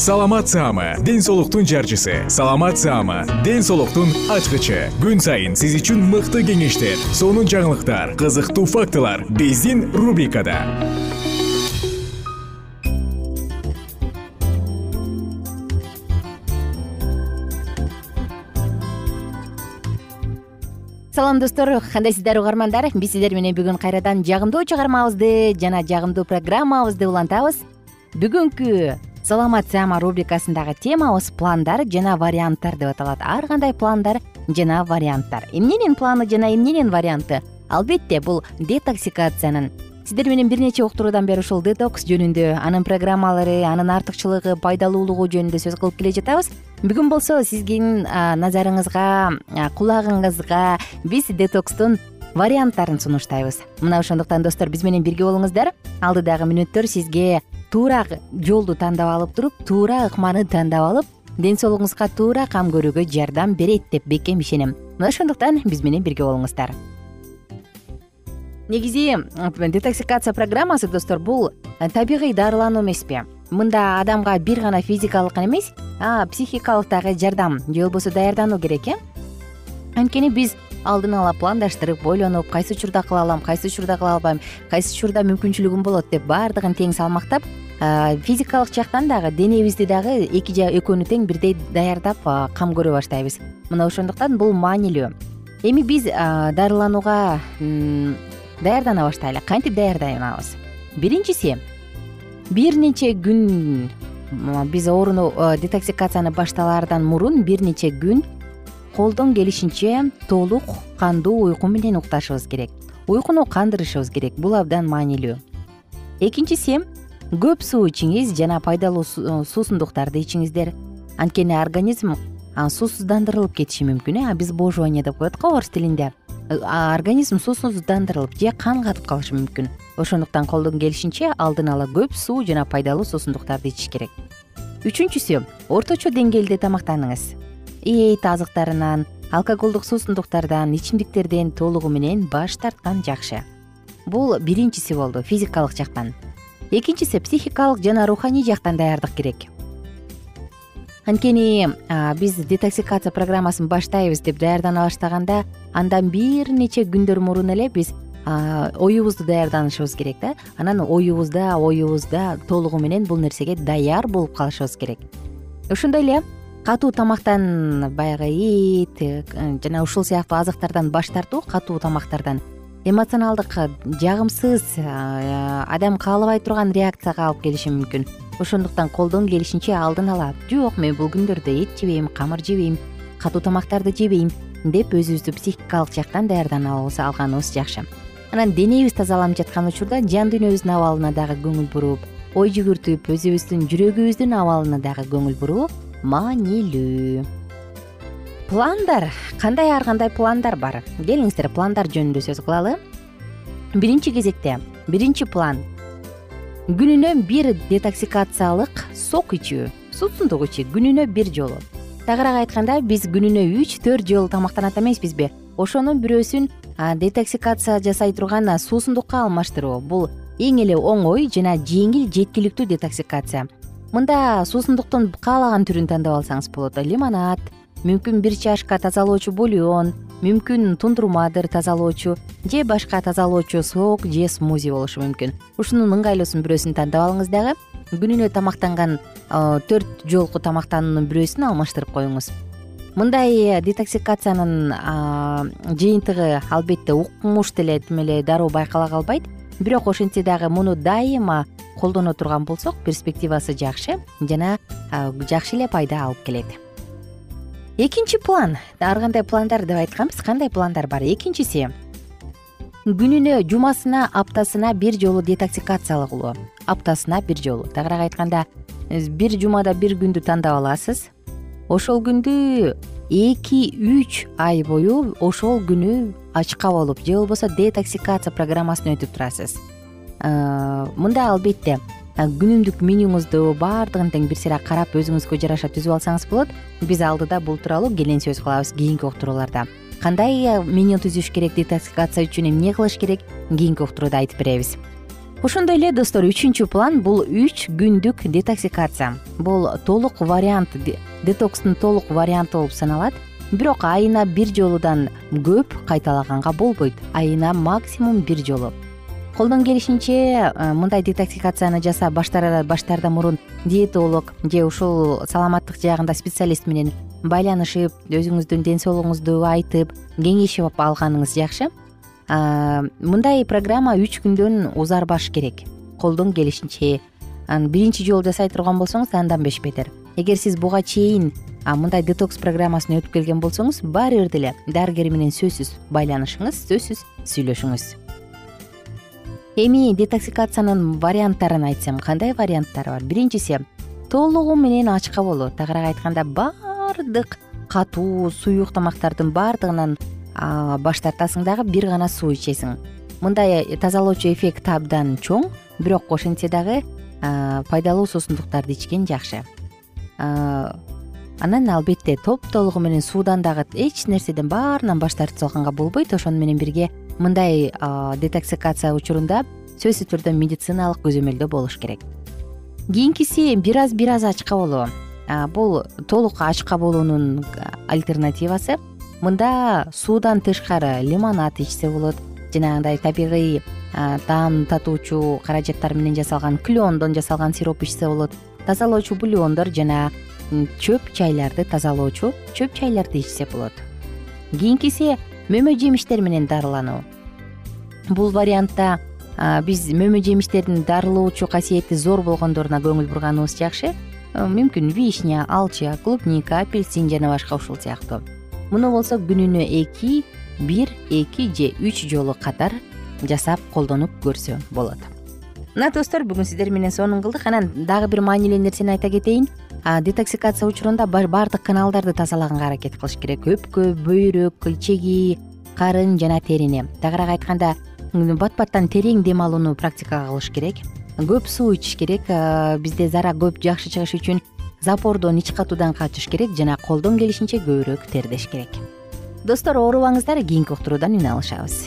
саламат саама ден соолуктун жарчысы. Саламат саама ден соолуктун ачкычы. Күн сайын сиз үчүн мыкты кеңештер сонун жаңылыктар кызыктуу фактылар биздин рубрикада. Салам достор. Кандайсыздар угармандар биз сиздер менен бүгүн кайрадан жагымдуу чыгармабызды жана жагымдуу программабызды улантабыз. Бүгүнкү саламат саама рубрикасындагы темабыз пландар жана варианттар деп аталат. Ар кандай пландар жана варианттар? Эмненин планы жана эмненин варианты? Албетте бул детоксикациянын сиздер менен бир нече уктуруудан бери ушул детокс жөнүндө анын программалары анын артыкчылыгы пайдалуулугу жөнүндө сөз кылып келе жатабыз. Бүгүн болсо сиздин назарыңызга кулагыңызга биз детокстун варианттарын сунуштайбыз. Мына ошондуктан достор биз менен бирге болуңуздар. Алдыдагы мүнөттөр сизге туура жолду тандап алып туруп туура ыкманы тандап алып ден соолугуңузга туура кам көрүүгө жардам берет деп бекем ишенем. Мына ошондуктан биз менен бирге болуңуздар. Негизи детоксикация программасы достор бул э, табигый дарылануу эмеспи мында адамга бир гана физикалык эмес психикалык дагы жардам же болбосо даярдануу керек э? Анткени биз алдын ала пландаштырып ойлонуп кайсы учурда кыла алам кайсы учурда кыла албайм кайсы учурда мүмкүнчүлүгүм болот деп баардыгын тең салмактап физикалык жактан дагы денебизди дагы эки экөөнү тең бирдей даярдап кам көрө баштайбыз. Мына ошондуктан бул маанилүү. Эми биз дарыланууга даярдана баштайлы кантип даярданабыз? Биринчиси бир нече күн биз ооруну детоксикацияны башталаардан мурун бир нече күн колдон келишинче толук кандуу уйку менен укташыбыз керек. Уйкуну кандырышыбыз керек. Бул абдан маанилүү. Экинчиси көп суу ичиңиз жана пайдалуу э, суусундуктарды ичиңиздер. Анткени организм суусуздандырылып кетиши мүмкүн э обезвоживание деп коет го орус тилинде. Э, организм суусуздандырылып же кан катып калышы мүмкүн. Ошондуктан колдон келишинче алдын ала көп суу жана пайдалуу суусундуктарды ичиш керек. Үчүнчүсү орточо деңгээлде тамактаныңыз. Эт азыктарынан алкоголдук суусундуктардан ичимдиктерден толугу менен баш тарткан жакшы. Бул биринчиси болду физикалык жактан экинчиси психикалык жана руханий жактан даярдык керек. Анткени биз детоксикация программасын баштайбыз деп даярдана баштаганда андан бир нече күндөр мурун эле биз оюбузду даярданышыбыз керек да. Анан оюбузда оюбузда толугу менен бул нерсеге даяр болуп калышыбыз керек. Ошондой эле катуу тамактан баягы эт э, жана ушул сыяктуу азыктардан баш тартуу катуу тамактардан эмоционалдык жагымсыз адам каалабай турган реакцияга алып келиши мүмкүн. Ошондуктан колдон келишинче алдын ала жок мен бул күндөрдө эт жебейм камыр жебейм катуу тамактарды жебейм деп өзүбүздү психикалык жактан даярдана алганыбыз жакшы. Анан денебиз тазаланып жаткан учурда жан дүйнөбүздүн абалына дагы көңүл буруп ой жүгүртүп өзүбүздүн жүрөгүбүздүн абалына дагы көңүл буруу маанилүү пландар кандай ар кандай пландар бар? Келиңиздер пландар жөнүндө сөз кылалы. Биринчи кезекте биринчи план. Күнүнө бир детоксикациялык сок ичүү суусундук ичүү күнүнө бир жолу. Тагыраак айтканда биз күнүнө үч төрт жолу тамактанат эмеспизби ошонун бирөөсүн детоксикация жасай турган суусундукка алмаштыруу. Бул эң эле оңой жана жеңил жеткиликтүү детоксикация. Мында суусундуктун каалаган түрүн тандап алсаңыз болот. Лимонад мүмкүн бир чашка тазалоочу бульон мүмкүн тундурмадыр тазалоочу же башка тазалоочу сок же смузи болушу мүмкүн. Ушунун ыңгайлуусун бирөөсүн тандап алыңыз дагы. Күнүнө тамактанган төрт жолку тамактануунун бирөөсүн алмаштырып коюңуз. Мындай детоксикациянын жыйынтыгы албетте укмуш деле тим эле дароо байкала калбайт. Бирок ошентсе дагы муну дайыма колдоно турган болсок перспективасы жакшы жана жакшы эле пайда алып келет экинчи план. Ар кандай пландар деп айтканбыз? Кандай пландар бар? Экинчиси күнүнө жумасына аптасына бир жолу детоксикация кылуу аптасына бир жолу. Тагыраак айтканда бир жумада бир күндү тандап аласыз. Ошол күндү эки үч ай бою ошол күнү ачка болуп же болбосо детоксикация программасын өтүп турасыз. Мында албетте күнүмдүк менюңузду баардыгын тең бир сыйра карап өзүңүзгө жараша түзүп алсаңыз болот. Биз алдыда бул тууралуу кенен сөз кылабыз кийинки уктурууларда. Кандай меню түзүш керек детоксикация үчүн эмне кылыш керек кийинки уктурууда айтып беребиз. Ошондой эле достор үчүнчү план бул үч күндүк детоксикация. Бул толук вариант детокстун толук варианты болуп саналат. Бирок айына бир жолудан көп кайталаганга болбойт. Айына максимум бир жолу колдон келишинче э, мындай детоксикацияны жасап баштаардан мурун диетолог же ушул саламаттык жагында специалист менен байланышып өзүңүздүн ден соолугуңузду айтып кеңешип алганыңыз жакшы. Мындай программа үч күндөн узарбаш керек. Колдон келишинче биринчи жолу жасай турган болсоңуз андан бешбетер эгер сиз буга чейин мындай детокс программасын өтүп келген болсоңуз баары бир деле дарыгер менен сөзсүз байланышыңыз сөзсүз сүйлөшүңүз эми детоксикациянын варианттарын айтсам кандай варианттары бар? Биринчиси толугу менен ачка болуу. Тагыраак айтканда баардык катуу суюк тамактардын баардыгынан баш тартасың дагы бир гана суу ичесиң. Мындай тазалоочу эффекти абдан чоң бирок ошентсе дагы пайдалуу суусундуктарды ичкен жакшы. Анан албетте топтолугу менен суудан дагы эч нерседен баарынан баш тартып салганга болбойт ошону менен бирге мындай детоксикация учурунда сөзсүз түрдө медициналык көзөмөлдөө болуш керек. Кийинкиси бир аз бир аз ачка болуу бул толук ачка болуунун альтернативасы мында суудан тышкары лимонад ичсе болот жанагындай табигый таам татуучу каражаттар менен жасалган клендон жасалган сироп ичсе болот тазалоочу бульондор жана чөп чайларды тазалоочу чөп чайларды ичсе болот. Кийинкиси мөмө жемиштер менен дарылануу. Бул вариантта биз мөмө жемиштердин дарылоочу касиети зор болгондоруна көңүл бурганыбыз жакшы. Мүмкүн вишня алча клубника апельсин жана башка ушул сыяктуу. Муну болсо күнүнө эки бир эки же үч жолу катар жасап колдонуп көрсө болот мына достор бүгүн сиздер менен сонун кылдык анан дагы бир маанилүү нерсени айта кетейин. Детоксикация учурунда баардык каналдарды тазалаганга аракет кылыш керек. Өпкө бөйрөк ичеги карын жана терини тагыраак айтканда бат баттан терең дем алууну практикага кылыш керек. Көп суу ичиш керек. Бизде зара көп жакшы чыгыш үчүн запордон ич катуудан качыш керек жана колдон келишинче көбүрөөк тердеш керек. Достор оорубаңыздар кийинки уктуруудан үн алышабыз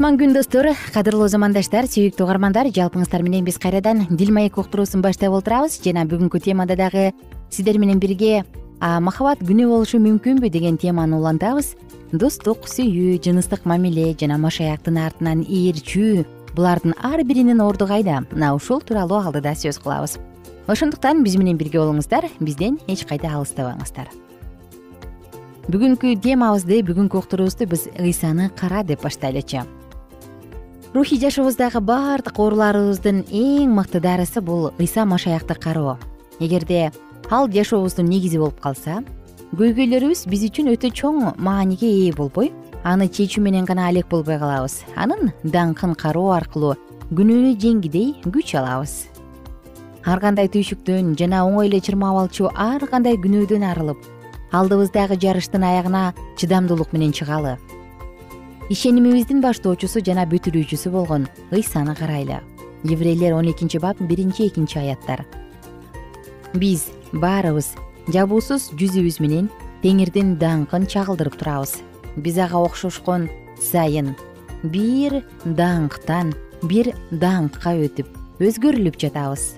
кутман күн достор. Кадырлуу замандаштар сүйүктүү угармандар жалпыңыздар менен биз кайрадан дил маек уктуруусун баштап отурабыз жана бүгүнкү темада дагы сиздер менен бирге махабат күнөө болушу мүмкүнбү деген теманы улантабыз. Достук сүйүү жыныстык мамиле жана машаяктын артынан ээрчүү булардын ар биринин орду кайда? Мына ушул тууралуу алдыда сөз кылабыз. Ошондуктан биз менен бирге болуңуздар бизден эч кайда алыстабаңыздар. Бүгүнкү темабызды бүгүнкү уктуруубузду биз ыйсаны кара деп баштайлычы рухий жашообуздагы баардык ооруларыбыздын эң мыкты дарысы бул ыйса машаякты кароо. Эгерде ал жашообуздун негизи болуп калса көйгөйлөрүбүз биз үчүн өтө чоң мааниге ээ болбой аны чечүү менен гана алек болбой калабыз. Анын даңкын кароо аркылуу күнөөнү жеңгидей күч алабыз. Ар кандай түйшүктөн жана оңой эле чырмап алчу ар кандай күнөөдөн арылып алдыбыздагы жарыштын аягына чыдамдуулук менен чыгалы ишенимибиздин баштоочусу жана бүтүрүүчүсү болгон ыйсаны карайлы. Еврейлер он экинчи бап биринчи экинчи аяттар. Биз баарыбыз жабуусуз жүзүбүз менен теңирдин даңкын чагылдырып турабыз. Биз ага окшошкон сайын бир даңктан бир даңкка өтүп өзгөрүлүп жатабыз.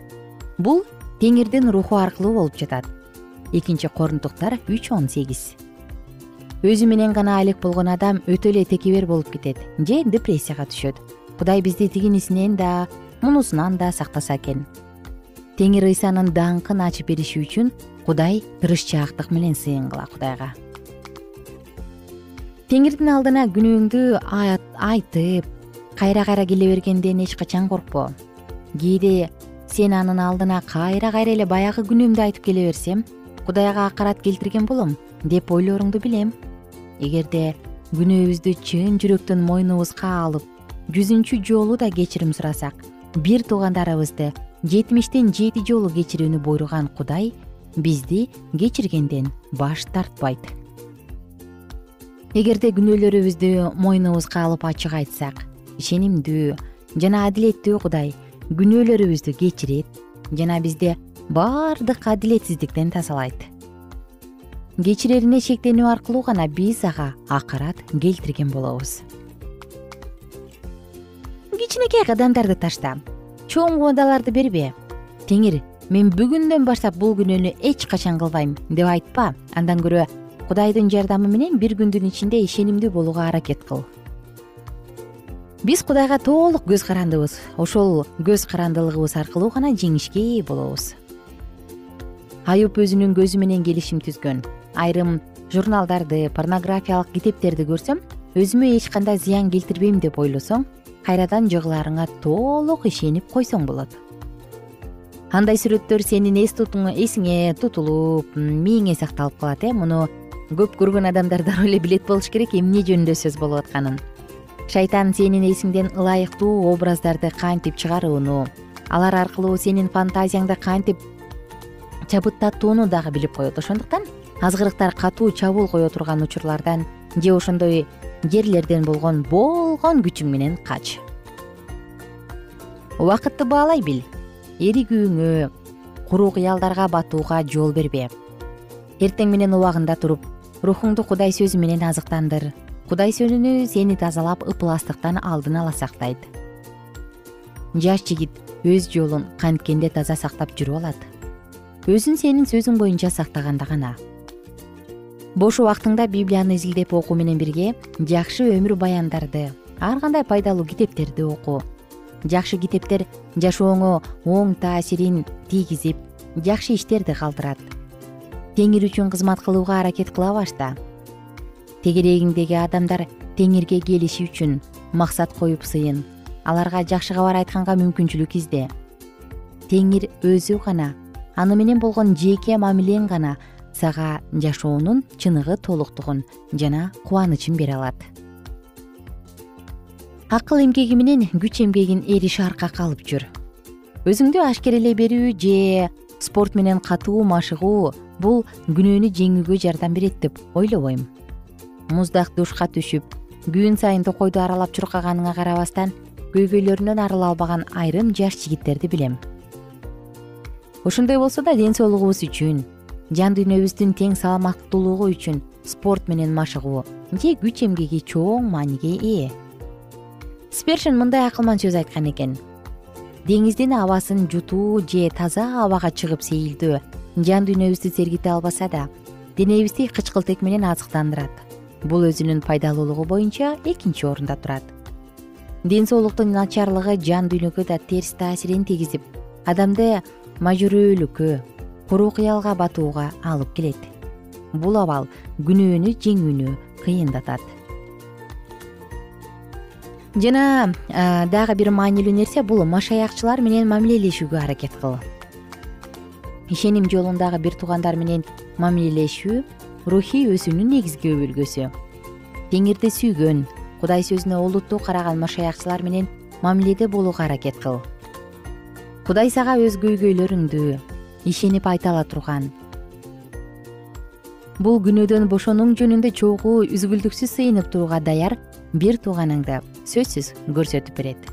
Бул теңирдин руху аркылуу болуп жатат. Экинчи корунтуктар үч он сегиз өзү менен гана алек болгон адам өтө эле текебер болуп кетет же депрессияга түшөт. Кудай бизди тигинисинен да мунусунан да сактаса экен. Теңир ыйсанын даңкын ачып бериши үчүн кудай тырышчаактык менен сыйынгыла кудайга. Теңирдин алдына күнөөңдү айтып кайра кайра келе бергенден эч качан коркпо. Кээде сен анын алдына кайра кайра эле баягы күнөөмдү айтып келе берсем кудайга акарат келтирген болом деп ойлооруңду билем эгерде күнөөбүздү чын жүрөктөн мойнубузга алып жүзүнчү жолу да кечирим сурасак бир туугандарыбызды жетимиштен жети жолу кечирүүнү буйруган кудай бизди кечиргенден баш тартпайт. Эгерде күнөөлөрүбүздү мойнубузга алып ачык айтсак ишенимдүү жана адилеттүү кудай күнөөлөрүбүздү кечирет жана бизди баардык адилетсиздиктен тазалайт кечирерине шектенүү аркылуу гана биз ага акарат келтирген болобуз. Кичинекей кадамдарды ташта. Чоң убадаларды бербе. Теңир мен бүгүндөн баштап бул күнөөнү эч качан кылбайм деп айтпа. Андан көрө кудайдын жардамы менен бир күндүн ичинде ишенимдүү болууга аракет кыл. Биз кудайга толук көз карандыбыз. Ошол көз карандылыгыбыз аркылуу гана жеңишке ээ болобуз. Аюп өзүнүн көзү менен келишим түзгөн айрым журналдарды порнографиялык китептерди көрсөм өзүмө эч кандай зыян келтирбейм деп ойлосоң кайрадан жыгылаарыңа толук ишенип койсоң болот. Андай сүрөттөр сенин эсиңе тутулуп мээңе сакталып калат э муну көп көргөн адамдар дароо эле билет болуш керек эмне жөнүндө сөз болуп атканын. Шайтан сенин эсиңден ылайыктуу образдарды кантип чыгарууну алар аркылуу сенин фантазияңды кантип чабыттатууну дагы билип коет ошондуктан азгырыктар катуу чабуул кое турган учурлардан же ошондой жерлерден болгон болгон күчүң менен кач. Убакытты баалай бил. Эригүүңө куру кыялдарга батууга жол бербе. Эртең менен убагында туруп рухуңду кудай сөзү менен азыктандыр. Кудай сөзүнү сени тазалап ыпластыктан алдын ала сактайт жаш жигит өз жолун канткенде таза сактап жүрүп алат. Өзүн сенин сөзүң боюнча сактаганда гана бош убактыңда библияны изилдеп окуу менен бирге жакшы өмүр баяндарды ар кандай пайдалуу китептерди оку жакшы китептер жашооңо оң таасирин тийгизип жакшы иштерди калтырат. Теңир үчүн кызмат кылууга аракет кыла башта. Тегерегиңдеги адамдар теңирге келиши үчүн максат коюп сыйын. Аларга жакшы кабар айтканга мүмкүнчүлүк изде. Теңир өзү гана аны менен болгон жеке мамилең гана сага жашоонун чыныгы толуктугун жана кубанычын бере алат. Акыл эмгеги менен күч эмгегин эриш аркакка алып жүр. Өзүңдү ашкерелей берүү же спорт менен катуу машыгуу бул күнөөнү жеңүүгө жардам берет деп ойлобойм. Муздак душка түшүп күн сайын токойду аралап чуркаганыңа карабастан көйгөйлөрүнөн арыла албаган айрым жаш жигиттерди билем. Ошондой болсо да ден соолугубуз үчүн жан дүйнөбүздүн тең саламаттуулугу үчүн спорт менен машыгуу же күч эмгеги чоң мааниге ээ. Спершин мындай акылман сөз айткан экен. Деңиздин абасын жутуу же таза абага чыгып сейилдөө жан дүйнөбүздү сергите албаса да денебизди кычкылтек менен азыктандырат. Бул өзүнүн пайдалуулугу боюнча экинчи орунда турат. Ден соолуктун начарлыгы жан дүйнөгө да терс таасирин тийгизип адамды мажүрөөлүккө куру кыялга батууга алып келет. Бул абал күнөөнү жеңүүнү кыйындатат. Жана дагы бир маанилүү нерсе бул. Машаякчылар менен мамилелешүүгө аракет кыл ишеним жолундагы бир туугандар менен мамилелешүү рухий өсүүнүн негизги өбөлгөсү теңирди сүйгөн кудай сөзүнө олуттуу караган машаякчылар менен мамиледе болууга аракет кыл. Кудай сага өз көйгөйлөрүңдү ишенип айта ала турган. Бул күнөөдөн бошонуң жөнүндө чогуу үзгүлтүксүз сыйынып турууга даяр бир тууганыңды сөзсүз көрсөтүп берет.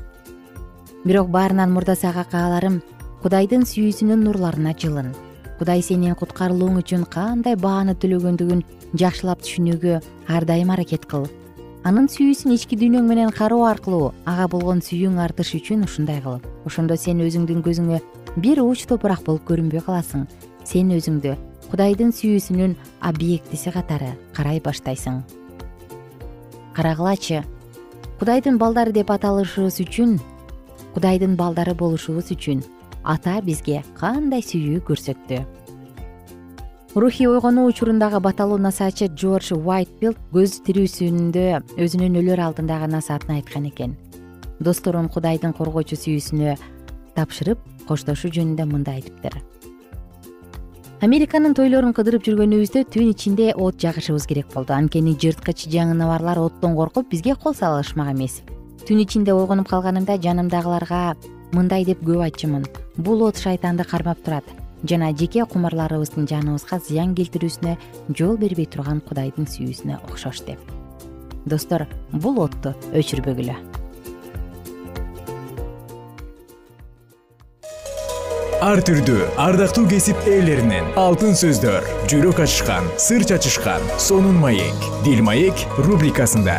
Бирок баарынан мурда сага кааларым кудайдын сүйүүсүнүн нурларына жылын. Кудай сенин куткарылууң үчүн кандай бааны төлөгөндүгүн жакшылап түшүнүүгө ар дайым аракет кыл анын сүйүүсүн ички дүйнөң менен кароо аркылуу ага болгон сүйүүң артыш үчүн ушундай кыл. Ошондо сен өзүңдүн көзүңө бир ууч топурак болуп көрүнбөй каласың. Сен өзүңдү кудайдын сүйүүсүнүн объектиси катары карай баштайсың. Карагылачы кудайдын балдары деп аталышыбыз үчүн кудайдын балдары болушубуз үчүн ата бизге кандай сүйүү көрсөттү рухий ойгонуу учурундагы баталуу насаатчы джордж уайтфилд көз тирүүсүндө өзүнүн өлөр алдындагы насаатын айткан экен. Досторун кудайдын коргоочу сүйүүсүнө тапшырып коштошуу жөнүндө мындай айтыптыр. Американын тойлорун кыдырып жүргөнүбүздө түн ичинде от жагышыбыз керек болду. Анткени жырткыч жаныбарлар оттон коркуп бизге кол салышмак эмес. Түн ичинде ойгонуп калганымда жанымдагыларга мындай деп көп айтчумун. Бул от шайтанды кармап турат жана жеке кумарларыбыздын жаныбызга зыян келтирүүсүнө жол бербей турган кудайдын сүйүүсүнө окшош деп. Достор бул отту өчүрбөгүлө. Ар түрдүү ардактуу кесип ээлеринен алтын сөздөр жүрөк ачышкан сыр чачышкан сонун маек дил маек рубрикасында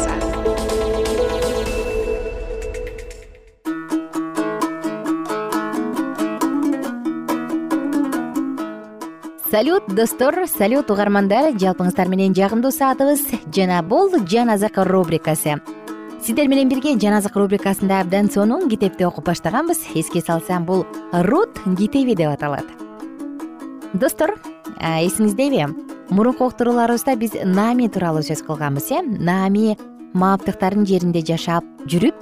салют достор салют угармандар жалпыңыздар менен жагымдуу саатыбыз. Жана бул жан азык рубрикасы. Сиздер менен бирге жан азык рубрикасында абдан сонун китепти окуп баштаганбыз. Эске салсам бул рут китеби деп аталат. Достор эсиңиздеби мурунку уктурууларыбызда биз наами тууралуу сөз кылганбыз э? Наами мааптыктардын жеринде жашап жүрүп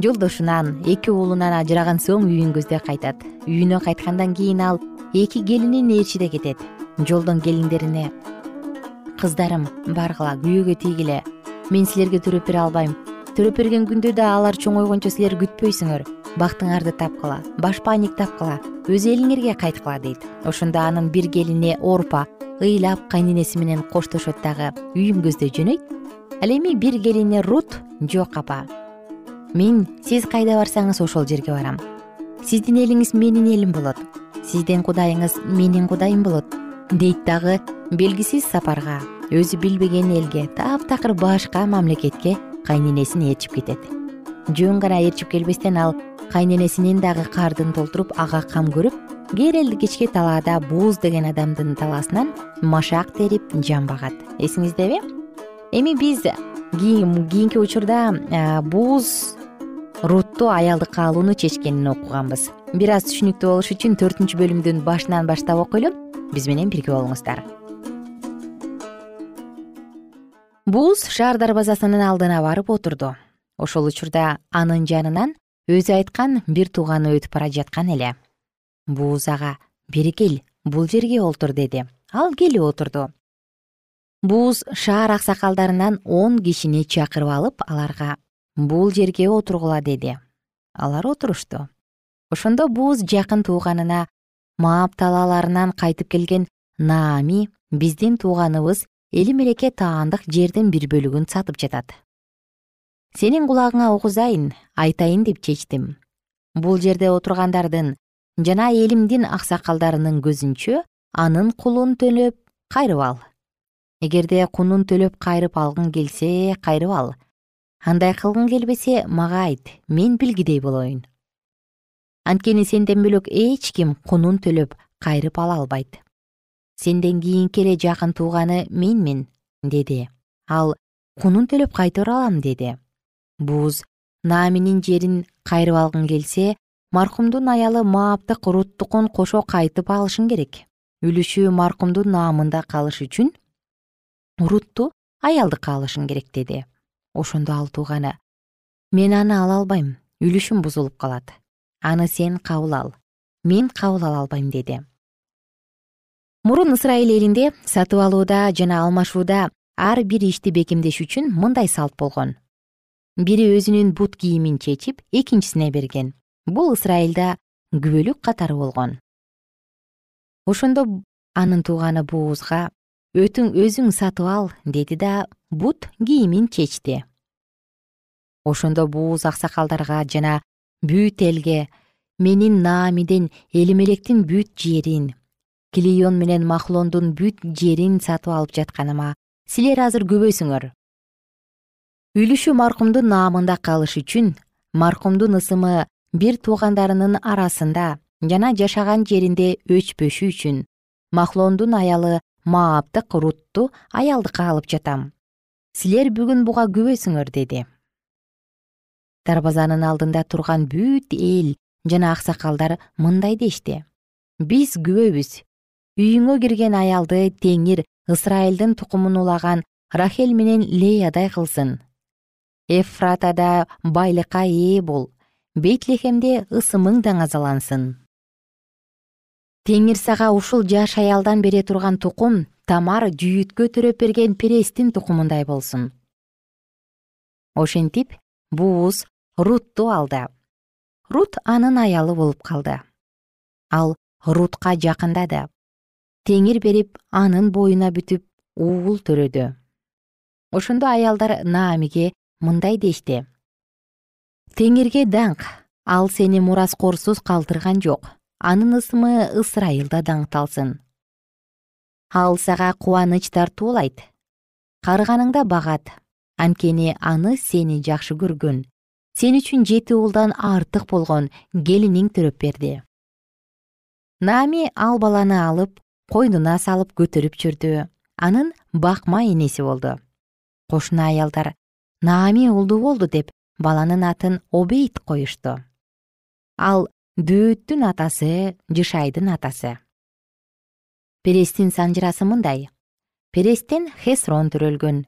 жолдошунан эки уулунан ажыраган соң үйүн көздөй кайтат. Үйүнө кайткандан кийин ал эки келинин ээрчиде кетет. Жолдон келиңдерине кыздарым баргыла күйөөгө тийгиле. Мен силерге төрөп бере албайм. Төрөп берген күндө да алар чоңойгончо силер күтпөйсүңөр. Бактыңарды тапкыла башпаанник тапкыла өз элиңерге кайткыла дейт. Ошондо анын бир келини орпа ыйлап кайненеси менен коштошот дагы үйүн көздөй жөнөйт. Ал эми бир келини рут жок апа. Мен сиз кайда барсаңыз ошол жерге барам сиздин элиңиз менин элим болот. Сиздин кудайыңыз менин кудайым болот. Дейт дагы белгисиз сапарга өзү билбеген элге таптакыр башка мамлекетке кайненесин ээрчип кетет. Жөн гана ээрчип келбестен ал кайненесинин дагы кардын толтуруп ага кам көрүп керелди кечке талаада бууз деген адамдын талаасынан машак терип жан багат. Эсиңиздеби? Эми биз кийинки учурда бууз рутту аялдыкка алууну чечкенин окуганбыз. Бир аз түшүнүктүү болуш үчүн төртүнчү бөлүмдүн башынан баштап окуйлу. Биз менен бирге болуңуздар. Бууз шаар дарбазасынын алдына барып отурду. Ошол учурда анын жанынан өзү айткан бир тууганы өтүп бара жаткан эле. Бууз ага бери кел бул жерге олтур деди. Ал келип отурду. Бууз шаар аксакалдарынан он кишини чакырып алып аларга бул жерге отургула деди. Алар отурушту ошондо бууз жакын тууганына маап талааларынан кайтып келген наами биздин тууганыбыз эли мелеке таандык жердин бир бөлүгүн сатып жатат. Сенин кулагыңа угузайын айтайын деп чечтим. Бул жерде отургандардын жана элимдин аксакалдарынын көзүнчө анын кулун төлөп кайрып ал. Эгерде кунун төлөп кайрып алгың келсе кайрып ал андай кылгың келбесе мага айт мен билгидей болоюн анткени сенден бөлөк эч ким кунун төлөп кайрып ала албайт. Сенден кийинки эле жакын тууганы менмин деди. Ал кунун төлөп кайтара алам деди. Бууз нааминин жерин кайрып алгың келсе маркумдун аялы мааптык руттукун кошо кайтып алышың керек. Үлүшү маркумдун наамында калыш үчүн рутту аялдыкка алышың керек деди ошондо ал тууганы мен аны ала албайм үлүшүм бузулуп калат. Аны сен кабыл ал. Мен кабыл ала албайм деди. Мурун ысрайыл элинде сатып алууда жана алмашууда ар бир ишти бекемдеш үчүн мындай салт болгон. Бири өзүнүн бут кийимин чечип экинчисине берген. Бул ысрайылда күбөлүк катары болгон. Ошондо анын тууганы буузга өтүң өзүң сатып ал деди да бут кийимин чечти. Ошондо бууз аксакалдарга жана бүт элге менин наамиден элимелектин бүт жерин килион менен махлондун бүт жерин сатып алып жатканыма силер азыр күбөйсүңөр. Үлүшү маркумдун наамында калыш үчүн маркумдун ысымы бир туугандарынын арасында жана жашаган жеринде өчпөшү үчүн махлондун аялы мааптык рутту аялдыкка алып жатам. Силер бүгүн буга күбөйсүңөр деди. Дарбазанын алдында турган бүт эл жана аксакалдар мындай дешти. Биз күбөбүз үйүңө кирген аялды теңир ысрайылдын тукумун улаган рахель менен леядай кылсын. Эфратада байлыкка ээ бол. Бейтлехемде ысымың даңазалансын теңир сага ушул жаш аялдан бере турган тукум тамар жүйүткө төрөп берген перестин тукумундай болсун. Ошентип бууз рутту алды. Рут анын аялы болуп калды. Ал рутка жакындады теңир берип анын боюна бүтүп уул төрөдү. Ошондо аялдар наамиге мындай дешти теңирге даңк ал сени мураскорсуз калтырган жок анын ысымы ысрайылда даңкталсын. Ал сага кубаныч тартуулайт карыганыңда багат. Анткени аны сени жакшы көргөн. Сен үчүн жети уулдан артык болгон келиниң төрөп берди. Наами ал баланы алып койнуна салып көтөрүп жүрдү. Анын бакма энеси болду. Кошуна аялдар наами улдуу болду деп баланын атын обейт коюшту. Ал дөөттүн атасы жышайдын атасы. Перестин санжырасы мындай. Перестен хесрон төрөлгөн.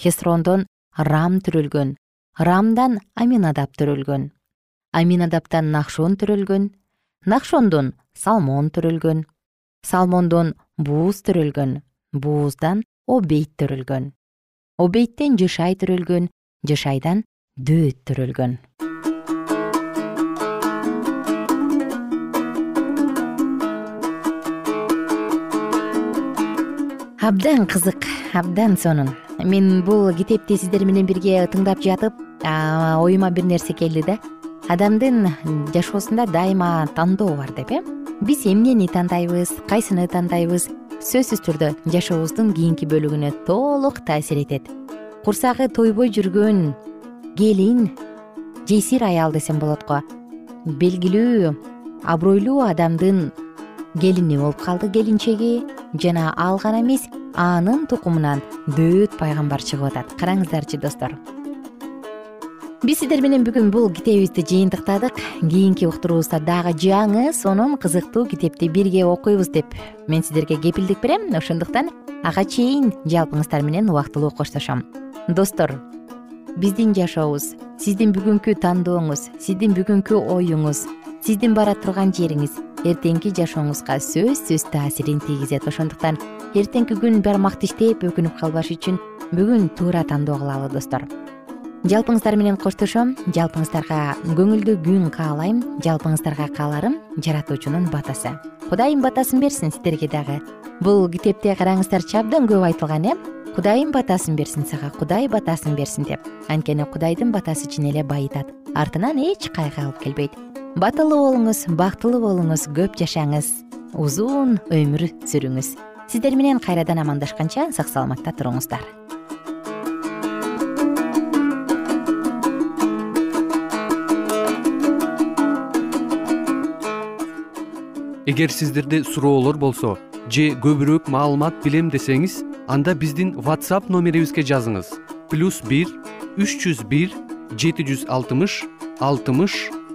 Хесрондон рам төрөлгөн. Рамдан аминадап төрөлгөн. Аминадаптан нахшон төрөлгөн. Нахшондон салмон төрөлгөн. Салмондон бууз төрөлгөн. Бууздан обейт төрөлгөн. Обейттен жышай төрөлгөн. Жышайдан дөөт төрөлгөн абдан кызык абдан сонун. Мен бул китепти сиздер менен бирге тыңдап жатып оюма бир нерсе келди да. Адамдын жашоосунда дайыма тандоо бар деп э. Биз эмнени тандайбыз кайсыны тандайбыз сөзсүз түрдө жашообуздун кийинки бөлүгүнө толук таасир этет. Курсагы тойбой жүргөн келин жесир аял десем болот го белгилүү абройлуу адамдын келини болуп калды келинчеги жана ал гана эмес анын тукумунан дөөт пайгамбар чыгып атат. Караңыздарчы достор. Биз сиздер менен бүгүн бул китебибизди жыйынтыктадык. Кийинки уктуруубузда дагы жаңы сонун кызыктуу китепти бирге окуйбуз деп мен сиздерге кепилдик берем. Ошондуктан ага чейин жалпыңыздар менен убактылуу коштошом. Достор биздин жашообуз сиздин бүгүнкү тандооңуз сиздин бүгүнкү оюңуз сиздин бара турган жериңиз. Эртеңки жашооңузга сөзсүз таасирин тийгизет. Ошондуктан эртеңки күн бармак иштеп өкүнүп калбаш үчүн бүгүн туура тандоо кылалы достор. Жалпыңыздар менен коштошом жалпыңыздарга көңүлдүү күн каалайм жалпыңыздарга кааларым жаратуучунун батасы. Кудайым батасын берсин сиздерге дагы. Бул китепте караңыздарчы абдан көп айтылган э? Кудайым батасын берсин сага кудай батасын берсин деп. Анткени кудайдын батасы чын эле байытат артынан эч кайгы алып келбейт батылуу болуңуз бактылуу болуңуз көп жашаңыз. Узун өмүр сүрүңүз. Сиздер менен кайрадан амандашканча сак саламатта туруңуздар. Эгер сиздерде суроолор болсо же көбүрөөк маалымат билем десеңиз анда биздин whatsapp номерибизге жазыңыз. Плюс бир үч жүз бир жети жүз алтымыш алтымыш